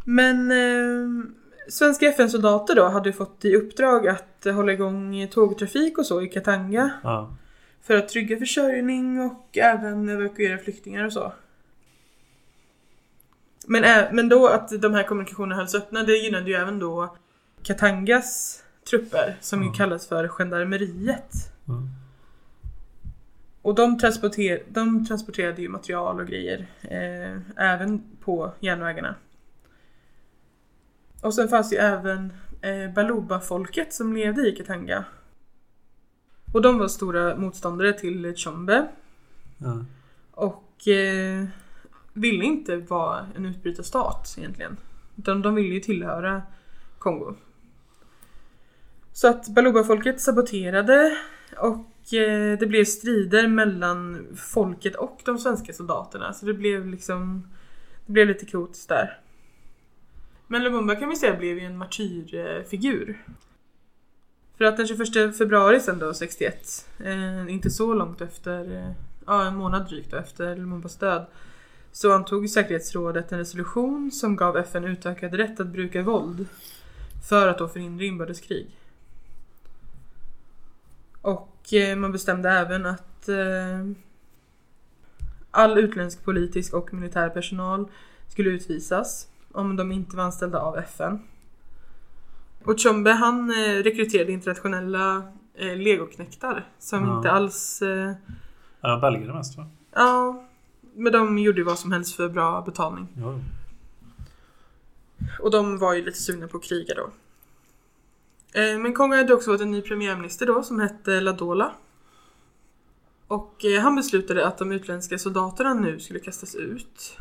Men eh, svenska FN-soldater då hade fått i uppdrag att hålla igång tågtrafik och så i Katanga. Ja. För att trygga försörjning och även evakuera flyktingar och så. Men, men då att de här kommunikationerna hölls öppna det gynnade ju även då Katangas trupper som ju Mm. kallas för gendarmeriet. Mm. Och de, transporter- de transporterade ju material och grejer eh, även på järnvägarna. Och sen fanns ju även eh, Baluba-folket som levde i Katanga. Och de var stora motståndare till Tshombe Ja. och eh, ville inte vara en utbrytarstat egentligen. Utan de ville ju tillhöra Kongo. Så att Baluba-folket saboterade och eh, det blev strider mellan folket och de svenska soldaterna. Så det blev liksom Det blev lite kaotiskt där. Men Lumumba kan vi säga blev ju en martyrfigur. För att den 21 februari sen då, 61, eh, inte så långt efter, eh, ja en månad drygt då, efter Lumumbas död, så antog säkerhetsrådet en resolution som gav FN utökad rätt att bruka våld för att då förhindra inbördeskrig. Och eh, man bestämde även att eh, all utländsk politisk och militär personal skulle utvisas om de inte var anställda av FN. Och Tshombe han eh, rekryterade internationella eh, legoknektar som Ja. inte alls... Eh, Ja, belgare mest va? ja, men de gjorde ju vad som helst för bra betalning. Ja. Och de var ju lite sugna på att kriga då. Eh, Men Kongo hade också fått en ny premiärminister då som hette Ladola. Och eh, han beslutade att de utländska soldaterna nu skulle kastas ut.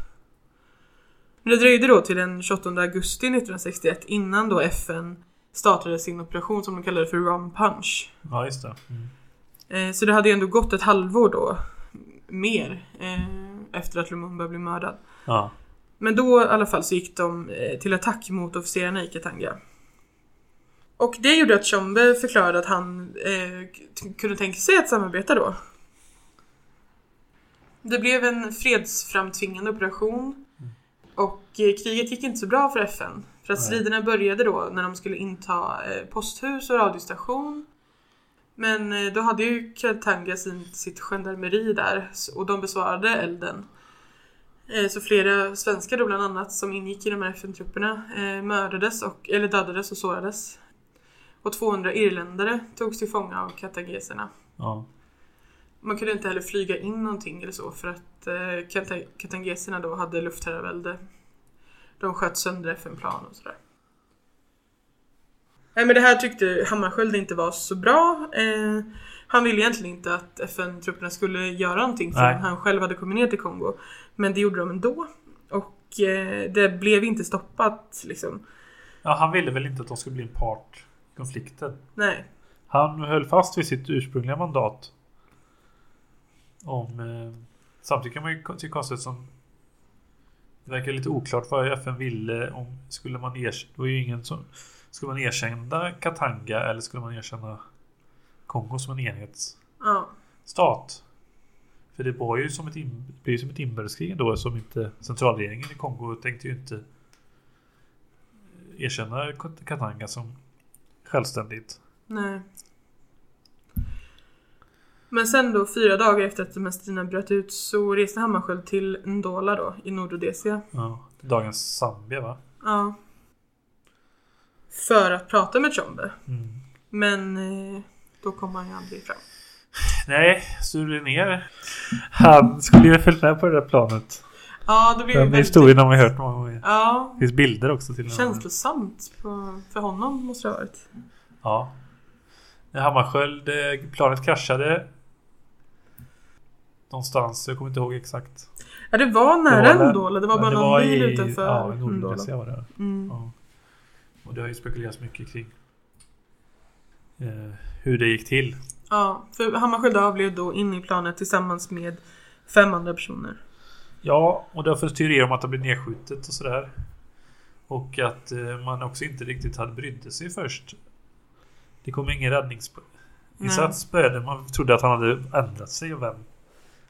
Men det dröjde då till den 28 augusti 1961 innan då FN startade sin operation som de kallade för Rum Punch. ja, just det. Mm. Eh, Så det hade ju ändå gått ett halvår då, mer, eh, efter att Lumumba blev mördad. Ja. Men då i alla fall så gick de eh, till attack mot officerarna i Katanga. Och det gjorde att Tshombe förklarade att han eh, kunde tänka sig att samarbeta då. Det blev en fredsframtvingande operation. Och eh, kriget gick inte så bra för FN. För att Nej. striderna började då när de skulle inta eh, posthus och radiostation. Men eh, då hade ju Katanga sin, sitt gendarmeri där och de besvarade elden. Eh, Så flera svenskar då bland annat som ingick i de här FN-trupperna mördades och, eller dödades och sårades. Och 200 irländare togs till fånga av katageserna. ja. Man kunde inte heller flyga in någonting eller så för att eh, katangeserna då hade luftherravälde. De sköt sönder FN-plan och sådär. Nej men det här tyckte Hammarskjöld inte var så bra. Eh, han ville egentligen inte att FN-trupperna skulle göra någonting Nej. förrän han själv hade kommit ner till Kongo. Men det gjorde de ändå. Och eh, det blev inte stoppat liksom. ja, han ville väl inte att de skulle bli en part i konflikten. Nej. Han höll fast vid sitt ursprungliga mandat. Om... Eh, samtidigt kan man ju tycka konstigt som... Det verkar lite oklart vad FN ville om... Skulle man erkänna... Det ingen som... Skulle man erkänna Katanga eller skulle man erkänna Kongo som en enhetsstat? För det var ju som ett, in, det som ett inbördeskrig då som inte centralregeringen i Kongo tänkte ju inte erkänna Katanga som självständigt. Nej. Men sen då, fyra dagar efter att striderna bröt ut så reste Hammarskjöld till Ndola då, i Nordrhodesia. Ja, dagens Zambia va? Ja. För att prata med Tshombe. Mm. Men eh, då kom han ju aldrig fram. Nej, Sture ner. Han skulle ju ha följt med på det där planet. Ja, det ju Den väldigt... historien har man hört många gånger. Ja, Det finns bilder också till och med. känslosamt på, för honom måste det ha varit. Ja. När Hammarskjöld, eh, planet kraschade. Någonstans, jag kommer inte ihåg exakt. Ja, det var nära Det var- Ndola. Det var bara någon i- mil utanför Ja. Nordrhodesia var det. Mm. Ja. Och det har ju spekulerats mycket kring eh, hur det gick till. Ja, för Hammarskjöld avled då in i planet tillsammans med fem andra personer. Ja, och det har funnits teorier om att det blev nedskjutet och sådär. Och att eh, man också inte riktigt hade brydde sig först. Det kom ingen räddningsinsats började. Man trodde att han hade ändrat sig och vänt.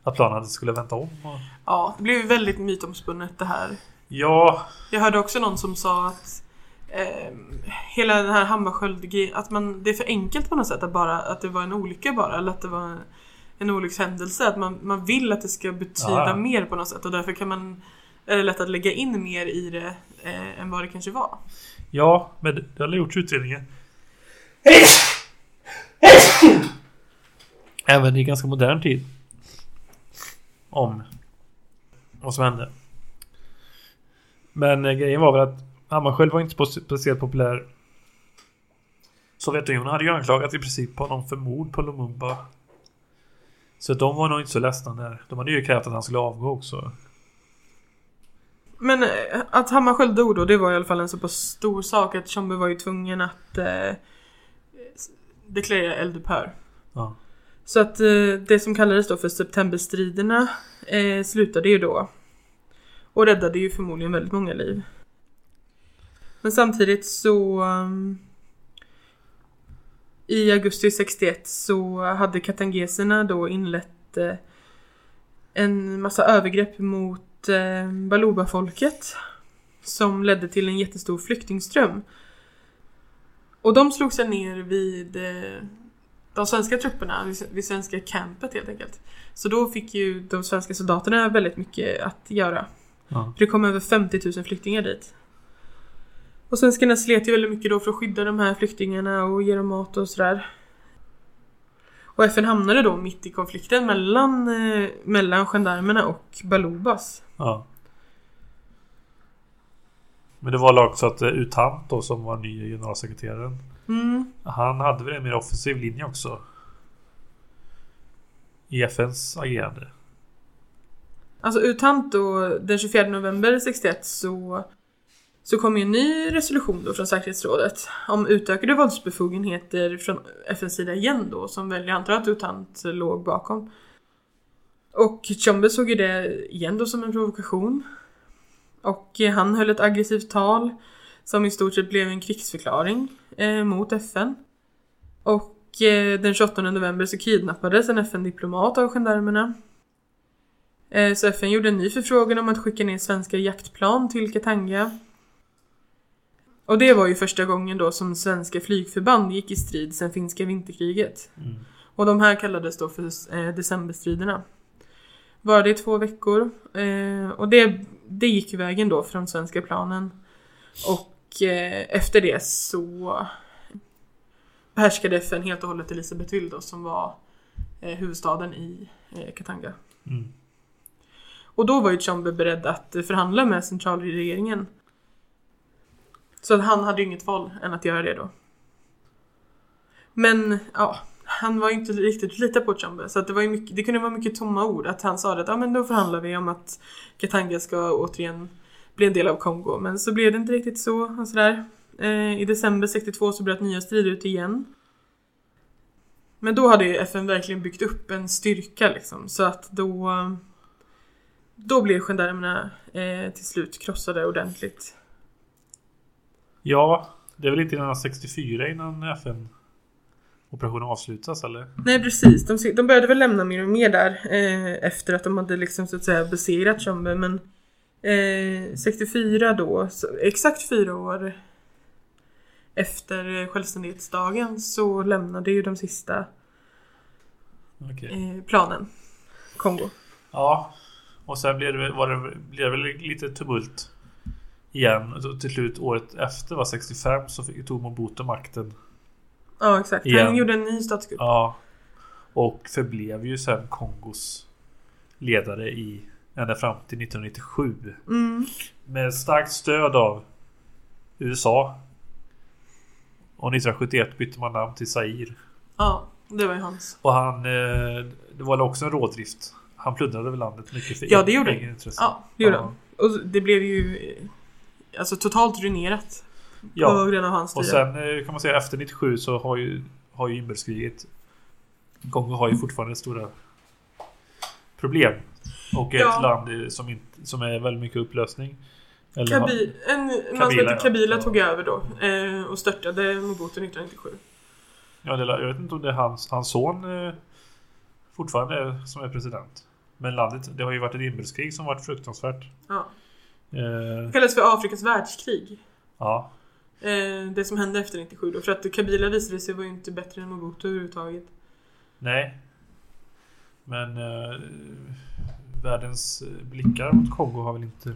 Att planen skulle vänta om. Och... Ja, det blev ju väldigt mytomspunnet det här. Ja, Jag hörde också någon som sa att eh, hela den här Hammarskjöld att man, det är för enkelt på något sätt att bara att det var en olycka bara eller att det var en olyckshändelse. Att man, man vill att det ska betyda Ja. mer på något sätt och därför kan man är det lätt att lägga in mer i det eh, än vad det kanske var. ja, men det det har gjorts utredningar. Även i ganska modern tid. Om vad som hände. Men eh, grejen var väl att Hammarskjöld var inte spe- speciellt populär. Sovjetunionen hade ju anklagat i princip honom för mord på Lumumba. Så de var nog inte så ledsna där. De hade ju krävt att han skulle avgå också. Men eh, att Hammarskjöld dog då, det var i alla fall en så pass stor sak att Tshombe var ju tvungen att eh, deklarera eldupphör. Ja. Så att eh, det som kallades då för septemberstriderna eh, slutade ju då. Och räddade ju förmodligen väldigt många liv. Men samtidigt så um, i augusti 61 så hade katangeserna då inlett eh, en massa övergrepp mot eh, Baluba-folket som ledde till en jättestor flyktingström. Och de slog sig ner vid eh, de svenska trupperna, vid, svenska campet helt enkelt. Så då fick ju de svenska soldaterna väldigt mycket att göra. Ja. För det kom över 50 000 flyktingar dit. Och svenskarna slet ju väldigt mycket då för att skydda de här flyktingarna och ge dem mat och sådär. Och FN hamnade då mitt i konflikten mellan, eh, mellan gendarmerna och Balubas. Ja. Men det var också att eh, Utant då som var ny generalsekreteraren. Mm. Han hade väl en mer offensiv linje också. I FNs agerande. Alltså Utant då, den 24 november 61 så, så kom ju en ny resolution då från säkerhetsrådet om utökade våldsbefogenheter från FNs sida igen då som väl jag antar att Utant låg bakom. Och Tshombe såg ju det igen då som en provokation. Och han höll ett aggressivt tal som i stort sett blev en krigsförklaring eh, mot FN. Och eh, den 28 november så kidnappades en FN-diplomat av gendarmerna. Eh, Så FN gjorde en ny förfrågan om att skicka ner svenska jaktplan till Katanga. Och det var ju första gången då som svenska flygförband gick i strid sedan finska vinterkriget. Mm. Och de här kallades då för eh, decemberstriderna. Var det i två veckor. Eh, och det, det gick vägen då från svenska planen. Och eh, efter det så behärskade FN helt och hållet Elisabethville då som var eh, huvudstaden i eh, Katanga. Mm. Och då var ju Tshombe beredd att förhandla med centralregeringen. Så att han hade ju inget val än att göra det då. Men ja, han var ju inte riktigt lita på Tshombe. Så att det, var ju mycket, det kunde vara mycket tomma ord. Att han sa att ja, men då förhandlar vi om att Katanga ska återigen bli en del av Kongo. Men så blev det inte riktigt så. Och sådär. Eh, I december 62 så bröt nya strider ut igen. Men då hade ju FN verkligen byggt upp en styrka liksom. Så att då... Då blev gendarmerna eh, till slut krossade ordentligt. Ja, det är väl inte innan 64 innan FN operationen avslutas eller? Nej precis, de, de började väl lämna mer och mer där eh, efter att de hade liksom så att säga besegrat Tshombe men eh, 64 då, exakt fyra år efter självständighetsdagen så lämnade ju de sista Okej. eh, planen Kongo. Ja. Och sen blev det, var det, blev det väl lite tumult igen. Och till slut året efter var 65 så fick, tog Mobutu makten. Ja exakt, han Igen. gjorde en ny statskupp. Ja. Och förblev ju sen Kongos ledare i ända fram till 1997. Mm, Med starkt stöd av USA. Och 1971 bytte man namn till Zaire. ja, det var ju hans. Och han... Eh, det var också en rådrift. Han plundrade väl landet mycket för Ja, det gjorde intresse. Ja, det gjorde Ja. han. Och det blev ju eh, alltså totalt ruinerat. Ja. På grund av hans Och sen eh, kan man säga efter 97 så har ju, har ju inbördeskriget Kongo har ju fortfarande stora problem. Och Ja. ett land eh, som, inte, som är väldigt mycket upplösning. Eller Kabi, en man som Kabila, heter ja. Kabila Ja. tog över då eh, och störtade Mobutu 1997. ja, det, jag vet inte om det är hans, hans son eh, fortfarande är, som är president. Men landet, det har ju varit ett inbördeskrig som varit fruktansvärt. Ja. Eh, Det kallas för Afrikas världskrig. ja, det som hände efter 97 då. För att Kabila visade sig vara inte bättre än Mobutu överhuvudtaget. nej. Men världens eh, blickar mot Kongo har väl inte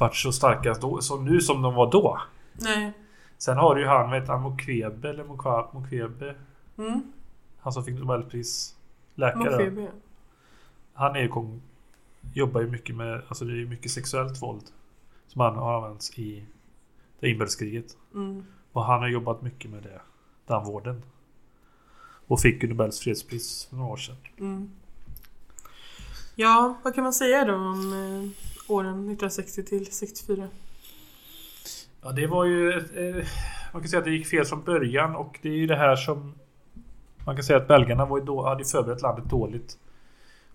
varit så starka då, som nu som de var då. Nej. Sen har du ju han, vet han, Mukwebe eller Mukwa- Mukwebe? Mm. Han som fick Nobelpris. Läkare. Mokfebe. Han är ju kong, jobbar ju mycket med, alltså det är ju mycket sexuellt våld. Som han har använts i det inbördeskriget. Mm. Och han har jobbat mycket med det. Den vården. Och fick ju Nobels fredspris för några år sedan. Mm. Ja, vad kan man säga då om eh, åren 1960 till 64? Ja det var ju... Eh, man kan säga att det gick fel från början och det är ju det här som Man kan säga att belgarna var ju då, hade förberett landet dåligt.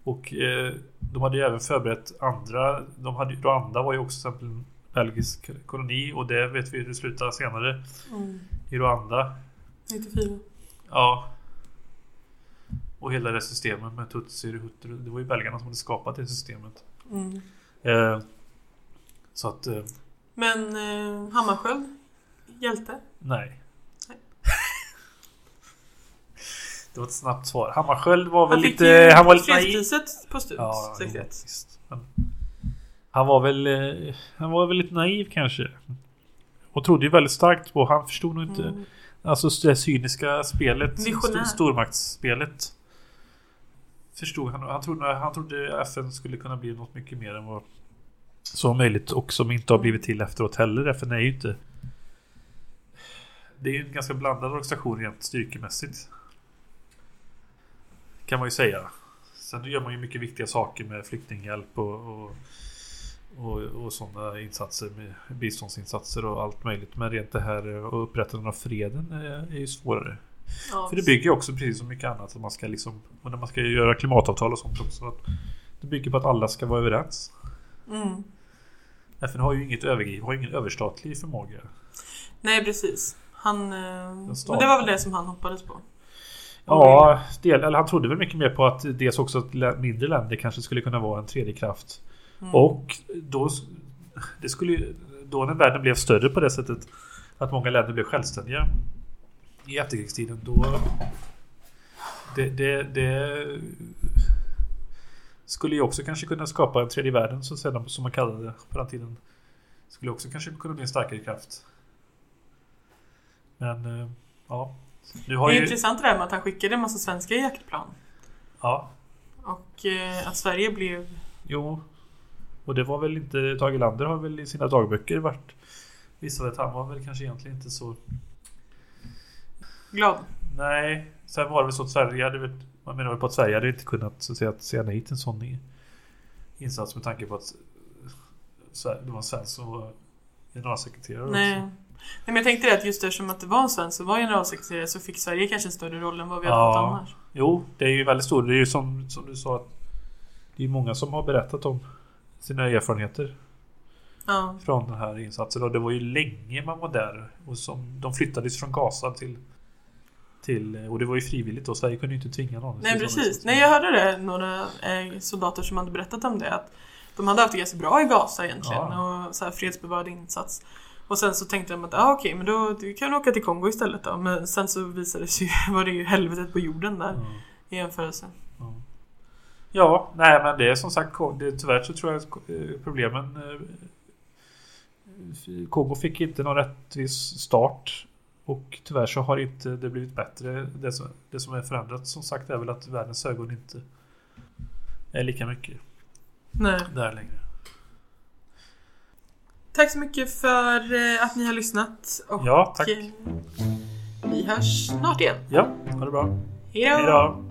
Och eh, de hade ju även förberett andra. De hade, Rwanda var ju också till exempel en belgisk koloni och det vet vi hur det slutar senare Mm. i Rwanda. 94. Ja. Och hela det systemet med Tutsi och Hutu. Det var ju belgarna som hade skapat det systemet. Mm. Eh, så att, eh, Men eh, Hammarskjöld? Hjälte? nej. Nej. det var ett snabbt svar. Hammarskjöld var väl Han lite... ju Han var lite naiv. på Stut Ja, jo, 61. visst. Men han var väl... eh, Han var väl lite naiv kanske. Och trodde ju väldigt starkt på... Han förstod nog inte... Mm. Alltså det cyniska spelet. Visionär. St stormaktsspelet. Förstod han. Han trodde, han trodde FN skulle kunna bli något mycket mer än vad som möjligt. Och som inte har blivit till efteråt heller. FN är ju inte... Det är ju en ganska blandad organisation rent styrkemässigt. Kan man ju säga. Sen gör man ju mycket viktiga saker med flyktinghjälp och, och, och, och sådana insatser med biståndsinsatser och allt möjligt. Men rent det här och upprättandet av freden är, är ju svårare. Ja, För det bygger ju också precis som mycket annat att man ska liksom och när man ska göra klimatavtal och sånt också. Att det bygger på att alla ska vara överens. Mm. FN har ju inget övergriv, har ingen överstatlig förmåga. Nej precis. Han... Eh, men det var väl det som han hoppades på. Ja, del, eller han trodde väl mycket mer på att dels också att mindre länder kanske skulle kunna vara en tredje kraft. Mm. Och då, det skulle då när världen blev större på det sättet att många länder blev självständiga i efterkrigstiden då det, det, det skulle ju också kanske kunna skapa en tredje världen så säga, som man kallade det på den tiden. Skulle också kanske kunna bli en starkare kraft. Men eh, ja. Nu har det är ju, intressant det där med att han skickade en massa svenska jaktplan. ja, Och eh, att Sverige blev... Jo. Och det var väl inte... Tage Lander har väl i sina dagböcker varit... Visade att han var väl kanske egentligen inte så... glad. Nej. Sen var det väl så att Sverige hade väl... Man menar väl på att Sverige hade inte kunnat så att säga, att säga nej till en sån insats med tanke på att Sverige- det var en svensk som var generalsekreterare Nej. också. Nej, men jag tänkte det att just eftersom att det var en svensk som var generalsekreterare så fick Sverige kanske en större roll än vad vi hade Ja. fått annars. Jo, det är ju väldigt stort. Det är ju som, som du sa att det är många som har berättat om sina erfarenheter Ja. från den här insatsen. Och det var ju länge man var där. Och som, de flyttades från Gaza till, till... Och det var ju frivilligt då. Sverige kunde ju inte tvinga någon. Nej precis. Nej jag hörde det, några eh, soldater som hade berättat om det. Att de hade haft det ganska bra i Gaza egentligen. Ja. Och så här fredsbevarande insats. Och sen så tänkte de att ah, okej men då kan vi åka till Kongo istället då. Men sen så visade det sig var det ju helvetet på jorden där Ja. i jämförelse. Ja. Ja, nej men det är som sagt det, tyvärr så tror jag att eh, problemen eh, Kongo fick inte någon rättvis start och tyvärr så har inte det blivit bättre. Det som, det som är förändrat som sagt är väl att världens ögon inte är lika mycket Nej. där längre. Tack så mycket för eh, att ni har lyssnat. Och Ja, tack. eh, vi hörs snart igen. Ja, ha det bra. Hej då! Hej då!